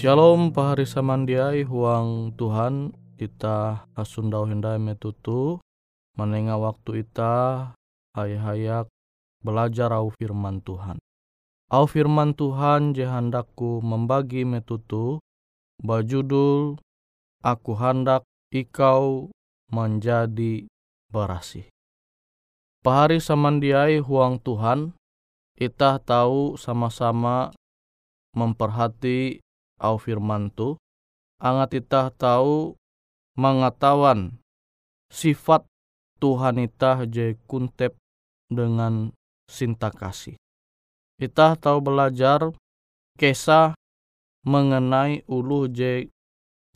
Shalom pahari samandiai huang Tuhan kita asundau hendai metutu menengah waktu ita hay-hayak belajar au firman Tuhan. Au firman Tuhan jehandaku membagi metutu bajudul aku hendak ikau menjadi berasih. Pahari samandiai huang Tuhan, kita tahu sama-sama memperhati au firman tu angat itah tahu mengetahuan sifat Tuhan itah je kuntep dengan sinta kasih. Itah tahu belajar kisah mengenai ulu je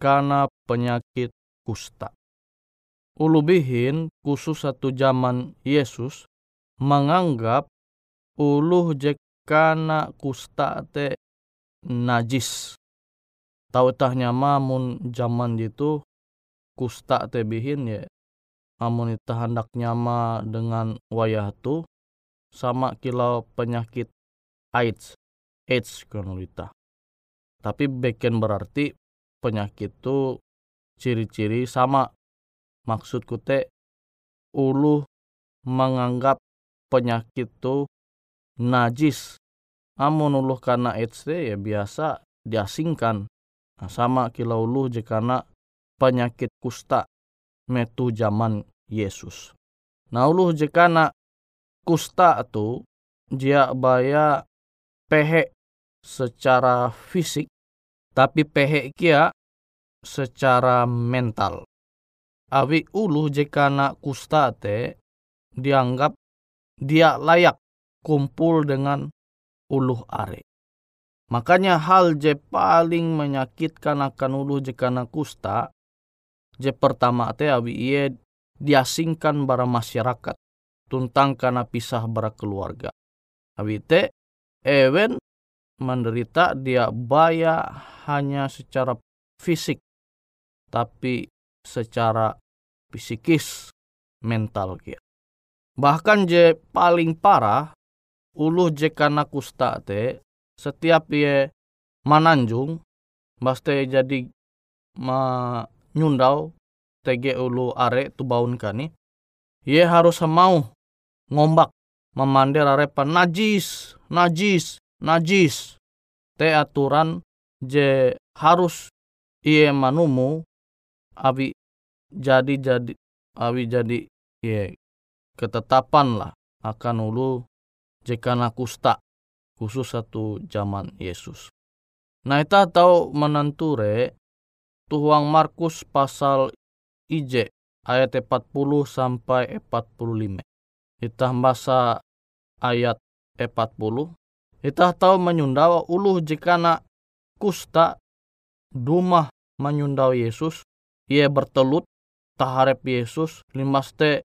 karena penyakit kusta. Ulu bihin khusus satu zaman Yesus menganggap ulu je karena kusta te najis. Tahu tah nyama mun zaman itu kusta te bihin ya amun ita hendak nyama dengan wayah tu sama kilau penyakit AIDS AIDS kan Tapi beken berarti penyakit tu ciri-ciri sama. Maksudku te ulu menganggap penyakit tu najis. Amun ulu karena AIDS ya biasa diasingkan sama kilau ulu jika penyakit kusta metu zaman Yesus nah ulu jika kusta tu dia baya pehe secara fisik tapi pehe kia secara mental awi ulu jika nak kusta te dianggap dia layak kumpul dengan uluh are. Makanya hal je paling menyakitkan akan uluh jika nak kusta, je pertama te awi iye diasingkan bara masyarakat, tuntang karena pisah bara keluarga. Awi te ewen menderita dia baya hanya secara fisik, tapi secara psikis mental kia. Bahkan je paling parah, uluh je kana kusta te, setiap ye mananjung, baste jadi ma nyundau tege ulu are tu baun kani, ye harus mau ngombak memandir arepa najis, najis, najis. Te aturan je harus iye manumu abi jadi jadi abi jadi ye ketetapan lah akan ulu jika kusta khusus satu zaman Yesus. Nah kita tahu menenture tuhuang Markus pasal IJ ayat 40 sampai 45. Kita bahasa ayat 40. Kita tahu menyundawa ulu jika nak kusta dumah menyundau Yesus. Ia bertelut taharep Yesus limaste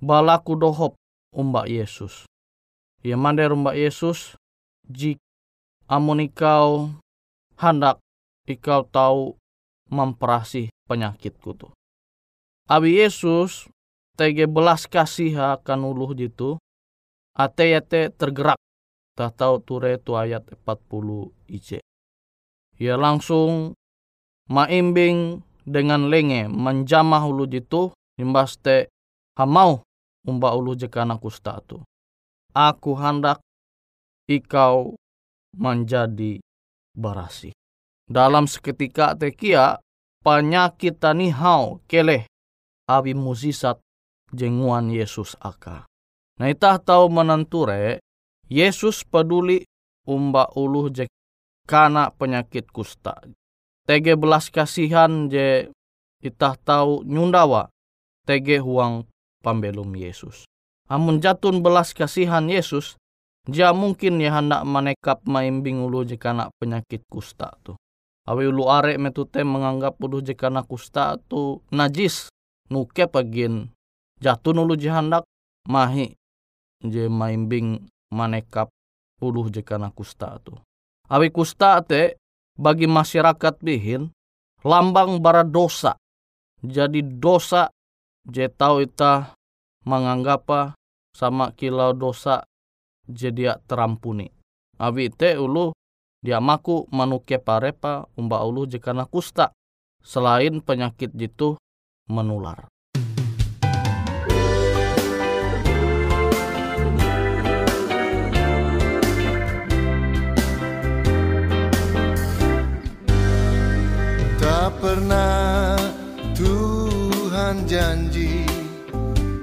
balaku dohop umbak Yesus. Ya mande umbak Yesus jik amun ikau hendak ikau tahu memperasih penyakitku tuh. Abi Yesus tege belas kasih akan uluh jitu. Ate ate tergerak. Tak tahu ture tu ayat 40 IC. Ya langsung maimbing dengan lenge menjamah ulu jitu imbas te hamau umba ulu jekana kusta tu. Aku hendak ikau menjadi barasi. Dalam seketika tekia penyakit tanihau keleh abi musisat jenguan Yesus aka. Nah itah tahu menenture Yesus peduli umba ulu jek kana penyakit kusta. Tege belas kasihan je itah tahu nyundawa tege huang pambelum Yesus. Amun jatun belas kasihan Yesus, dia mungkin ya hendak menekap maimbing ulu jika nak penyakit kusta tu. Awi ulu arek metute menganggap ulu jika nak kusta tu najis. Nuke pagin jatun ulu jihandak mahi je maimbing menekap ulu jika nak kusta tu. Awi kusta te bagi masyarakat bihin lambang bara dosa. Jadi dosa je tahu ita menganggap sama kilau dosa jadi terampuni. Abi te ulu dia maku manuke parepa umba ulu jika kusta selain penyakit jitu menular. Tak pernah Tuhan janji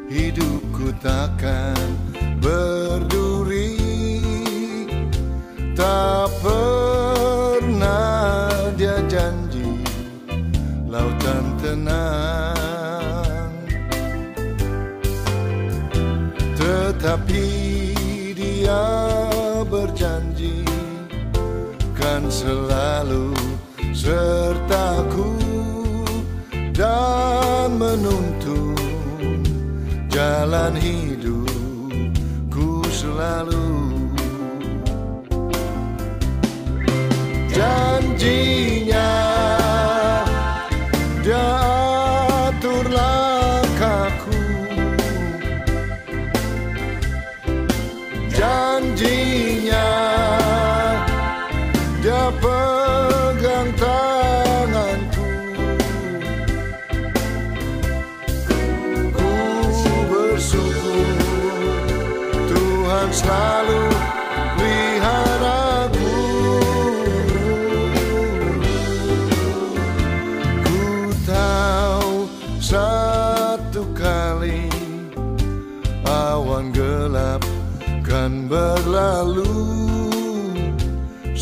hidupku takkan berduri Tak pernah dia janji lautan tenang. Tetapi dia berjanji kan selalu sertaku dan menuntun jalan hidupku selalu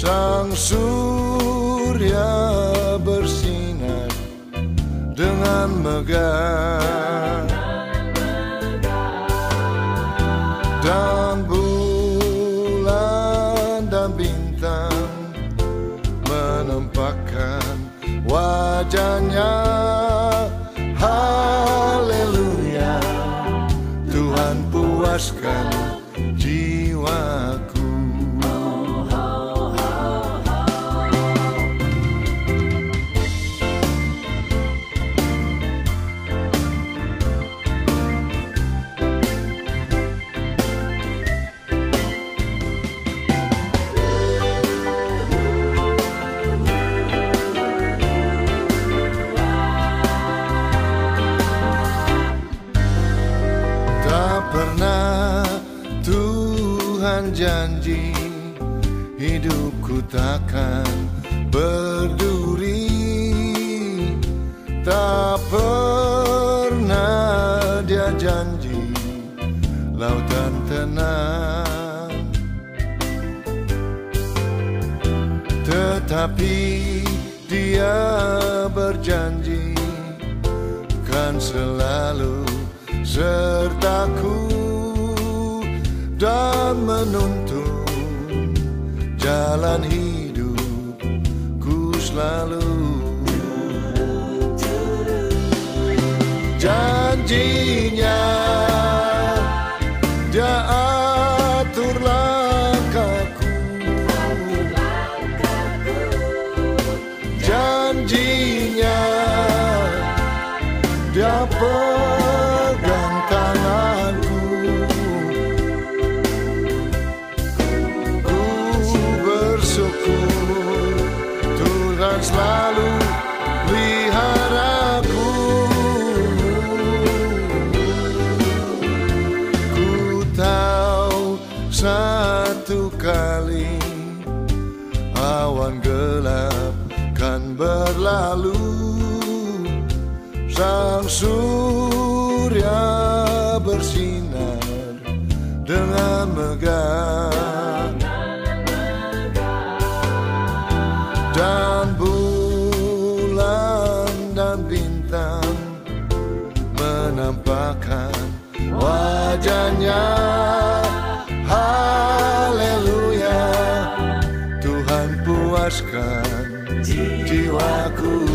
Sang surya bersinar dengan megah. Dan bulan Pernah Tuhan janji Hidupku takkan berduri. Tak pernah dia janji Lautan tenang. Tetapi dia berjanji Kan selalu sertaku dan menuntun jalan hidupku selalu. Janjinya dia atur langkahku. Janjinya dia Sang surya bersinar dengan megah. Dan bulan dan bintang menampakkan wajahnya. Haleluya Tuhan puaskan jiwaku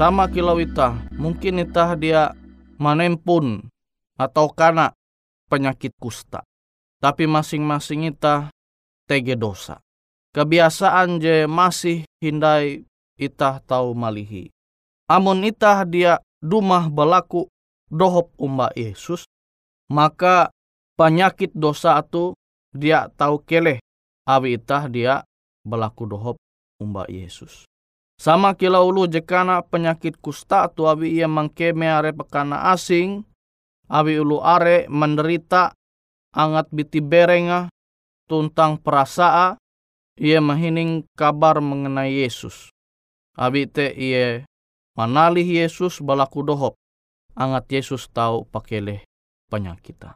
sama kilau itah. Mungkin itah dia manempun atau kana penyakit kusta. Tapi masing-masing itah tege dosa. Kebiasaan je masih hindai itah tahu malihi. Amun itah dia dumah belaku dohop umba Yesus maka penyakit dosa itu dia tahu keleh. Awi itah dia belaku dohop umba Yesus sama kilau ulu jekana penyakit kusta tu awi ia mangkeme are pekana asing, awi ulu are menderita angat biti berenga tuntang perasaa ia mahining kabar mengenai Yesus. Abi te ia manalih Yesus balaku dohop angat Yesus tahu pakele penyakita.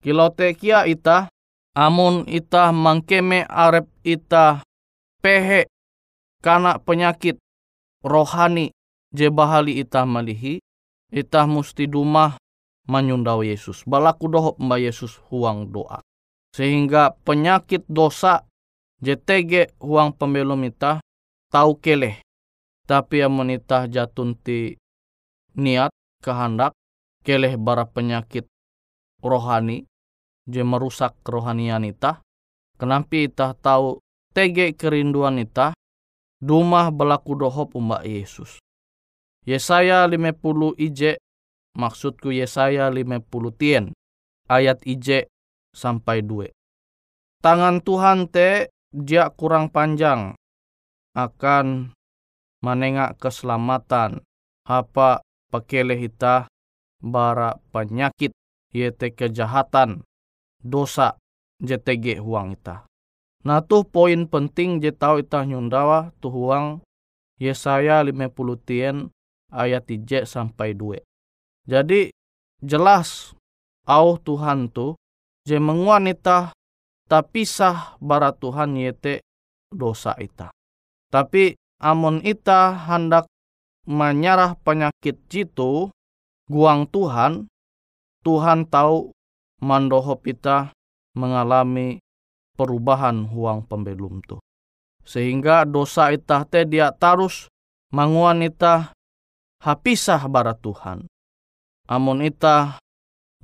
Kilau te kia ita amun ita mangkeme arep ita pehe kana penyakit rohani je bahali itah malihi, itah musti dumah menyundau Yesus. Balaku dohop mba Yesus huang doa. Sehingga penyakit dosa JTG huang pembelum itah tahu keleh. Tapi amun itah jatun ti niat kehendak keleh bara penyakit rohani je merusak kerohanian itah Kenapa ita tahu tege kerinduan ita dumah belaku dohop umba Yesus. Yesaya 50 ije maksudku Yesaya 50 tien ayat ije sampai 2. Tangan Tuhan te dia kurang panjang akan menengak keselamatan apa pakele hita bara penyakit yete kejahatan dosa JTG huang ita. Nah tuh poin penting je tau ita nyundawa tuh huang Yesaya 50 tien ayat 3 sampai 2. Jadi jelas au Tuhan tu je menguan tapi sah bara Tuhan yete dosa ita. Tapi amon ita hendak menyarah penyakit jitu guang Tuhan, Tuhan tahu mandohop kita mengalami perubahan huang pembelum tu. Sehingga dosa itah te dia tarus manguan itah hapisah bara Tuhan. Amun itah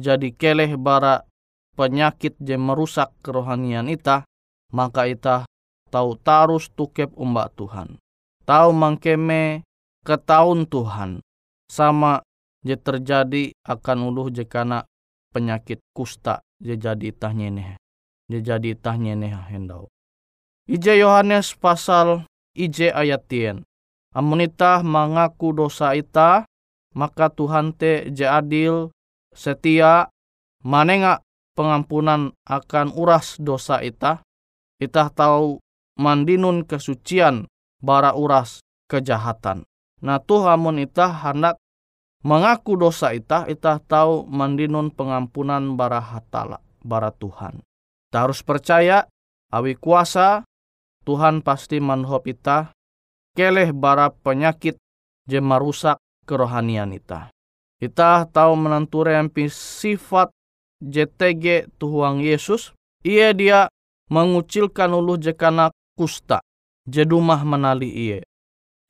jadi keleh bara penyakit je merusak kerohanian itah, maka itah tahu tarus tukep umbak Tuhan. Tahu mangkeme ketaun Tuhan. Sama je terjadi akan uluh jekana penyakit kusta je jadi itah nyeneh. Jadi itah nyeneh hendau. Ije Yohanes pasal ije ayat tien. Amun itah mengaku dosa ita, maka Tuhan te je adil, setia, manenga pengampunan akan uras dosa ita. Itah tahu mandinun kesucian bara uras kejahatan. Nah tuh amun itah hendak mengaku dosa itah, itah tahu mandinun pengampunan bara hatala, bara Tuhan. Kita harus percaya, awi kuasa, Tuhan pasti manhop itah, keleh bara penyakit je marusak kerohanian itah. Kita tahu menanture empi sifat JTG tuhuang Yesus, ia dia mengucilkan ulu jekana kusta, jedumah menali iye.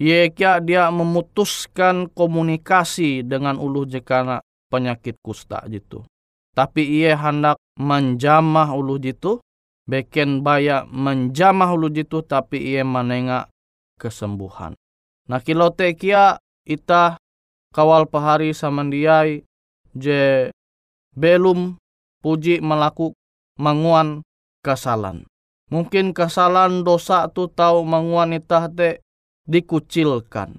Yeka dia memutuskan komunikasi dengan ulu jekana penyakit kusta gitu. Tapi ia hendak menjamah ulu jitu, beken baya menjamah ulu jitu tapi ia menengah kesembuhan. Nah kilote kia ita kawal pahari samandiai je belum puji melaku manguan kesalahan. Mungkin kesalahan dosa tu tahu manguan itah te dikucilkan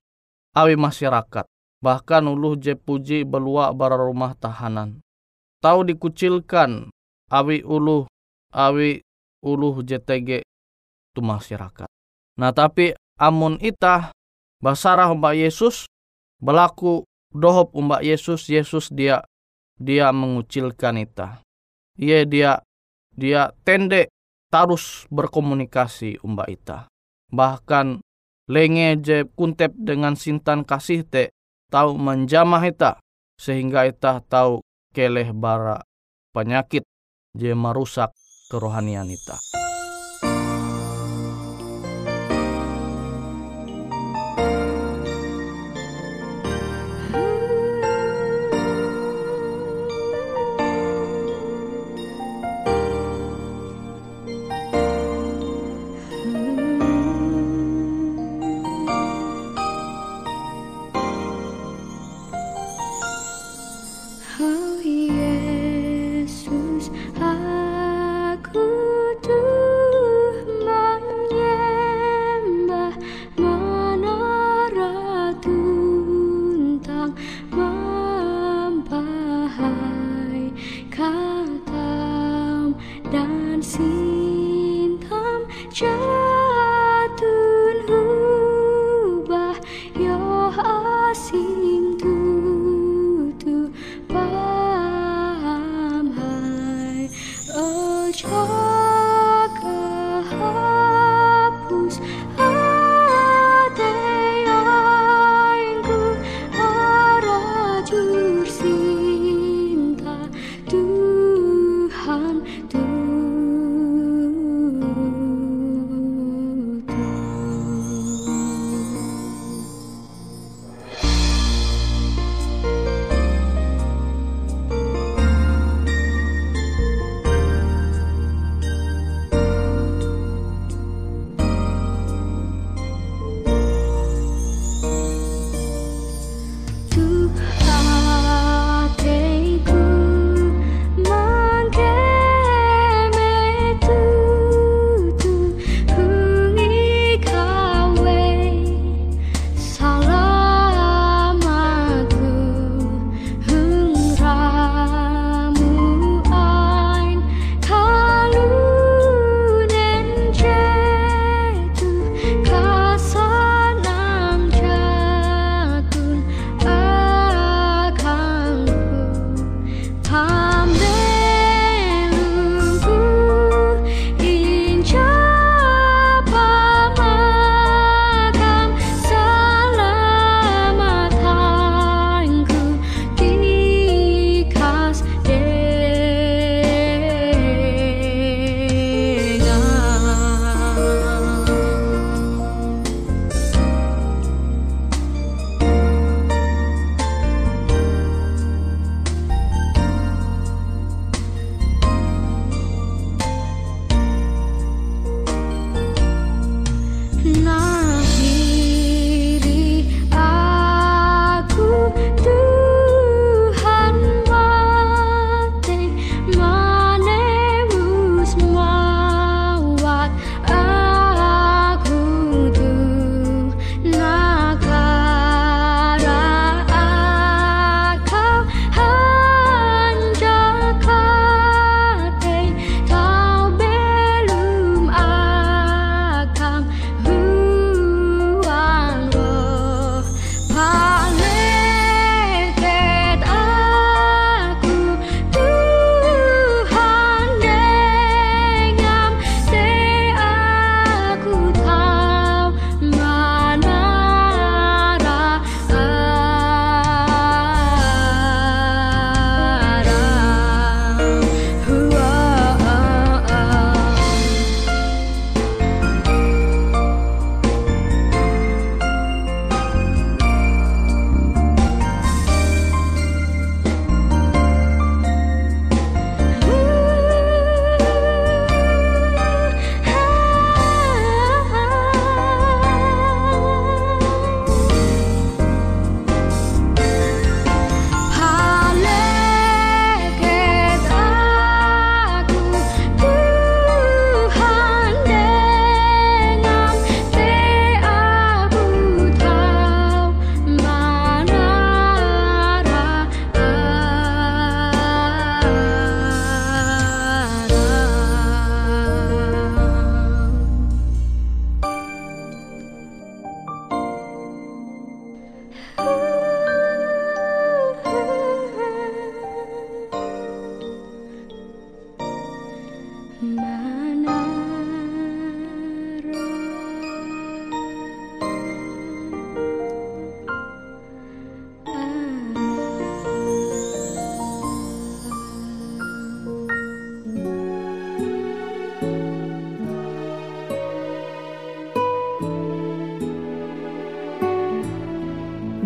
awi masyarakat bahkan uluh je puji belua bara rumah tahanan tahu dikucilkan awi uluh awi uluh JTG tu masyarakat. Nah tapi amun itah basarah Mbak Yesus berlaku dohop Mbak Yesus Yesus dia dia mengucilkan ita iya dia dia tende tarus berkomunikasi Mbak ita bahkan lenge je kuntep dengan sintan kasih te tahu menjamah ita sehingga ita tahu keleh bara penyakit je merusak kerohanian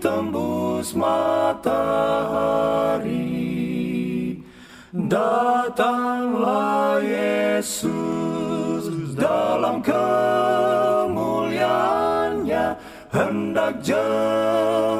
ditembus matahari. Datanglah Yesus dalam kemuliaannya. Hendak jemputkan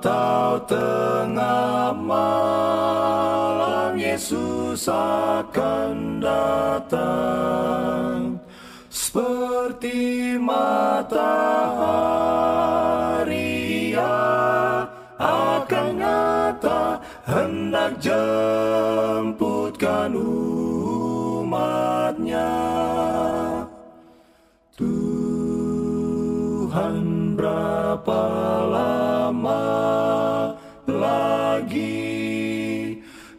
Atau tengah malam Yesus akan datang. Seperti matahari akan nyata Hendak jemputkan umatnya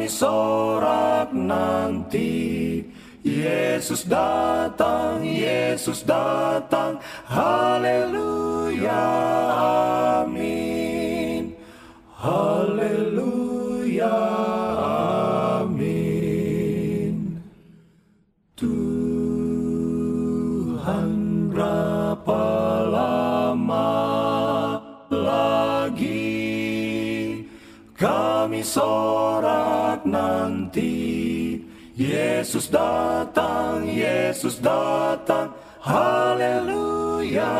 kami sorak nanti. Yesus datang, Yesus datang, haleluya, amin, haleluya, amin. Tuhan berapa lama lagi kami sorak Yesus datang, Yesus datang, haleluya,